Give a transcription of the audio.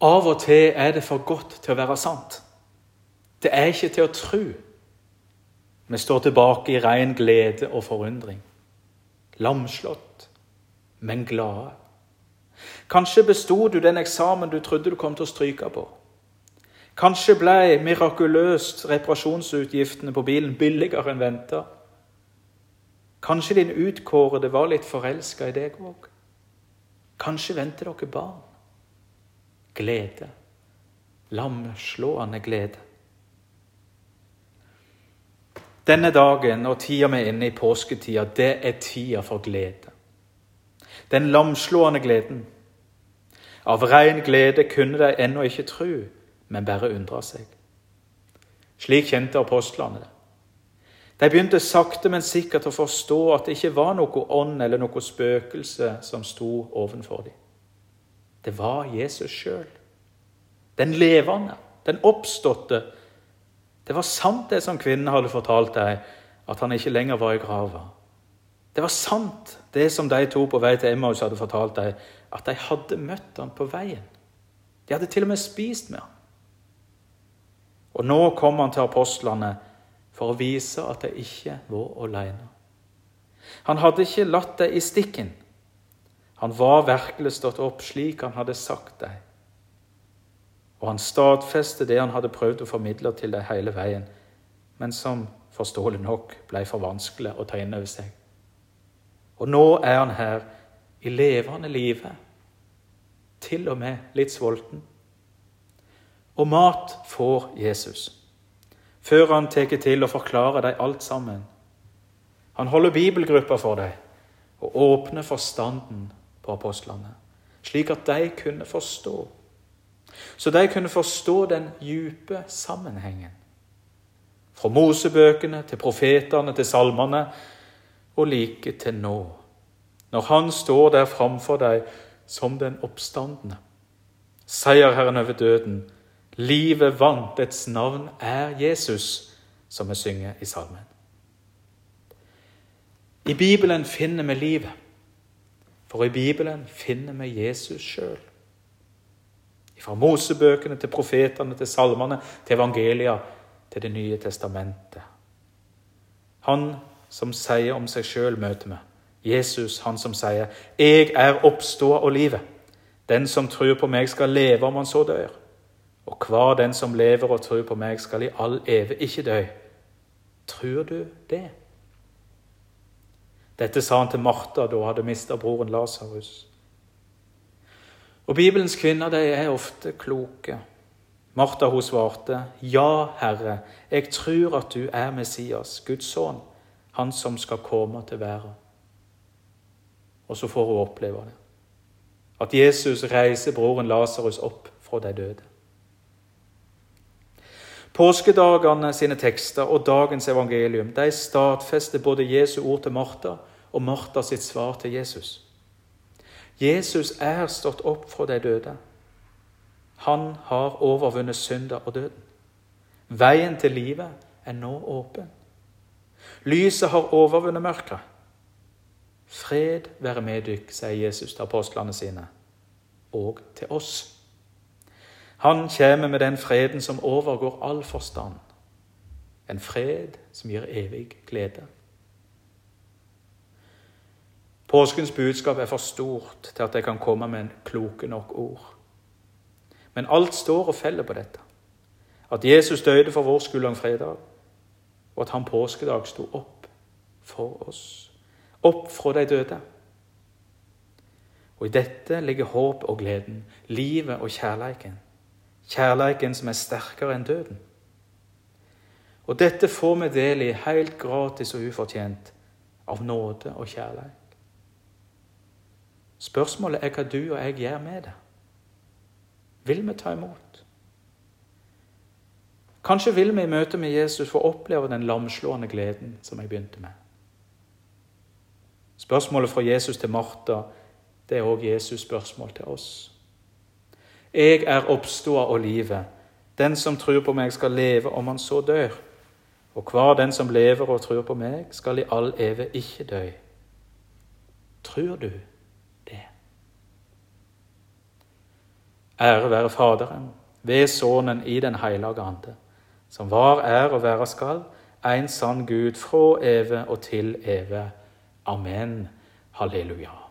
Av og til er det for godt til å være sant. Det er ikke til å tro. Vi står tilbake i ren glede og forundring. Lamslått, men glade. Kanskje besto du den eksamen du trodde du kom til å stryke på. Kanskje ble mirakuløst reparasjonsutgiftene på bilen billigere enn venta. Kanskje din utkårede var litt forelska i deg òg. Kanskje venter dere barn. Glede. Lamslående glede. Denne dagen og tida vi er inne i påsketida, det er tida for glede. Den lamslående gleden. Av rein glede kunne de ennå ikke tru, men bare undre seg. Slik kjente apostlene det. De begynte sakte, men sikkert å forstå at det ikke var noe ånd eller noe spøkelse som sto ovenfor dem. Det var Jesus sjøl. Den levende, den oppståtte, det var sant, det som kvinnen hadde fortalt deg, at han ikke lenger var i grava. Det var sant, det som de to på vei til Emmaus hadde fortalt deg, at de hadde møtt han på veien. De hadde til og med spist med han. Og nå kom han til apostlene for å vise at de ikke var alene. Han hadde ikke latt dem i stikken. Han var virkelig stått opp slik han hadde sagt deg. Og han stadfestet det han hadde prøvd å formidle til deg hele veien, men som forståelig nok ble for vanskelig å ta inn over seg. Og nå er han her i levende live, til og med litt sulten. Og mat får Jesus, før han tar til å forklare dem alt sammen. Han holder bibelgrupper for dem og åpner forstanden på apostlene, slik at de kunne forstå så de kunne forstå den dype sammenhengen. Fra Mosebøkene til profetene til salmene og like til nå, når han står der framfor deg som den oppstandende. Seierherren over døden. Livet vant, dets navn er Jesus, som vi synger i salmen. I Bibelen finner vi livet, for i Bibelen finner vi Jesus sjøl. Fra Mosebøkene til profetene til salmene til evangelia til Det nye testamentet. Han som sier om seg sjøl, møter vi. Jesus, han som sier, 'Jeg er oppståa og livet'. Den som tror på meg, skal leve om han så dør. Og hver den som lever og tror på meg, skal i all eve ikke dø. Tror du det? Dette sa han til Martha da hun hadde mista broren Lasarus. Og Bibelens kvinner de er ofte kloke. Martha hun svarte, 'Ja, Herre, jeg tror at du er Messias, Guds sønn, han som skal komme til verden.' Og så får hun oppleve det. At Jesus reiser broren Lasarus opp fra de døde. Påskedagene sine tekster og dagens evangelium de stadfester både Jesu ord til Martha og Martha sitt svar til Jesus. Jesus er stått opp fra de døde. Han har overvunnet synda og døden. Veien til livet er nå åpen. Lyset har overvunnet mørket. Fred være med dykk, sier Jesus til apostlene sine, og til oss. Han kommer med den freden som overgår all forstand, en fred som gir evig glede. Påskens budskap er for stort til at jeg kan komme med en kloke nok ord. Men alt står og feller på dette. At Jesus døde for vår skyld langfredag, og at han påskedag sto opp for oss. Opp fra de døde. Og i dette ligger håp og gleden, livet og kjærleiken. Kjærleiken som er sterkere enn døden. Og dette får vi del i helt gratis og ufortjent av nåde og kjærlighet. Spørsmålet er hva du og jeg gjør med det. Vil vi ta imot? Kanskje vil vi i møte med Jesus få oppleve den lamslående gleden som jeg begynte med. Spørsmålet fra Jesus til Martha det er òg Jesus' spørsmål til oss. Jeg er oppståa og livet. Den som tror på meg, skal leve om han så dør. Og hver den som lever og tror på meg, skal i all eve ikke dø. Tror du det? Ære være Faderen, ved Sønnen i Den hellige ande, som var, er og være skal, en sann Gud fra evig og til evig. Amen. Halleluja.